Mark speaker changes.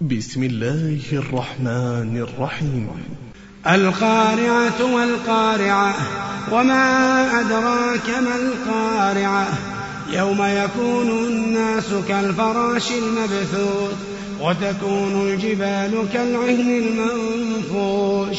Speaker 1: بسم الله الرحمن الرحيم.
Speaker 2: القارعة والقارعة وما أدراك ما القارعة؟ يوم يكون الناس كالفراش المبثوث وتكون الجبال كالعهن المنفوش.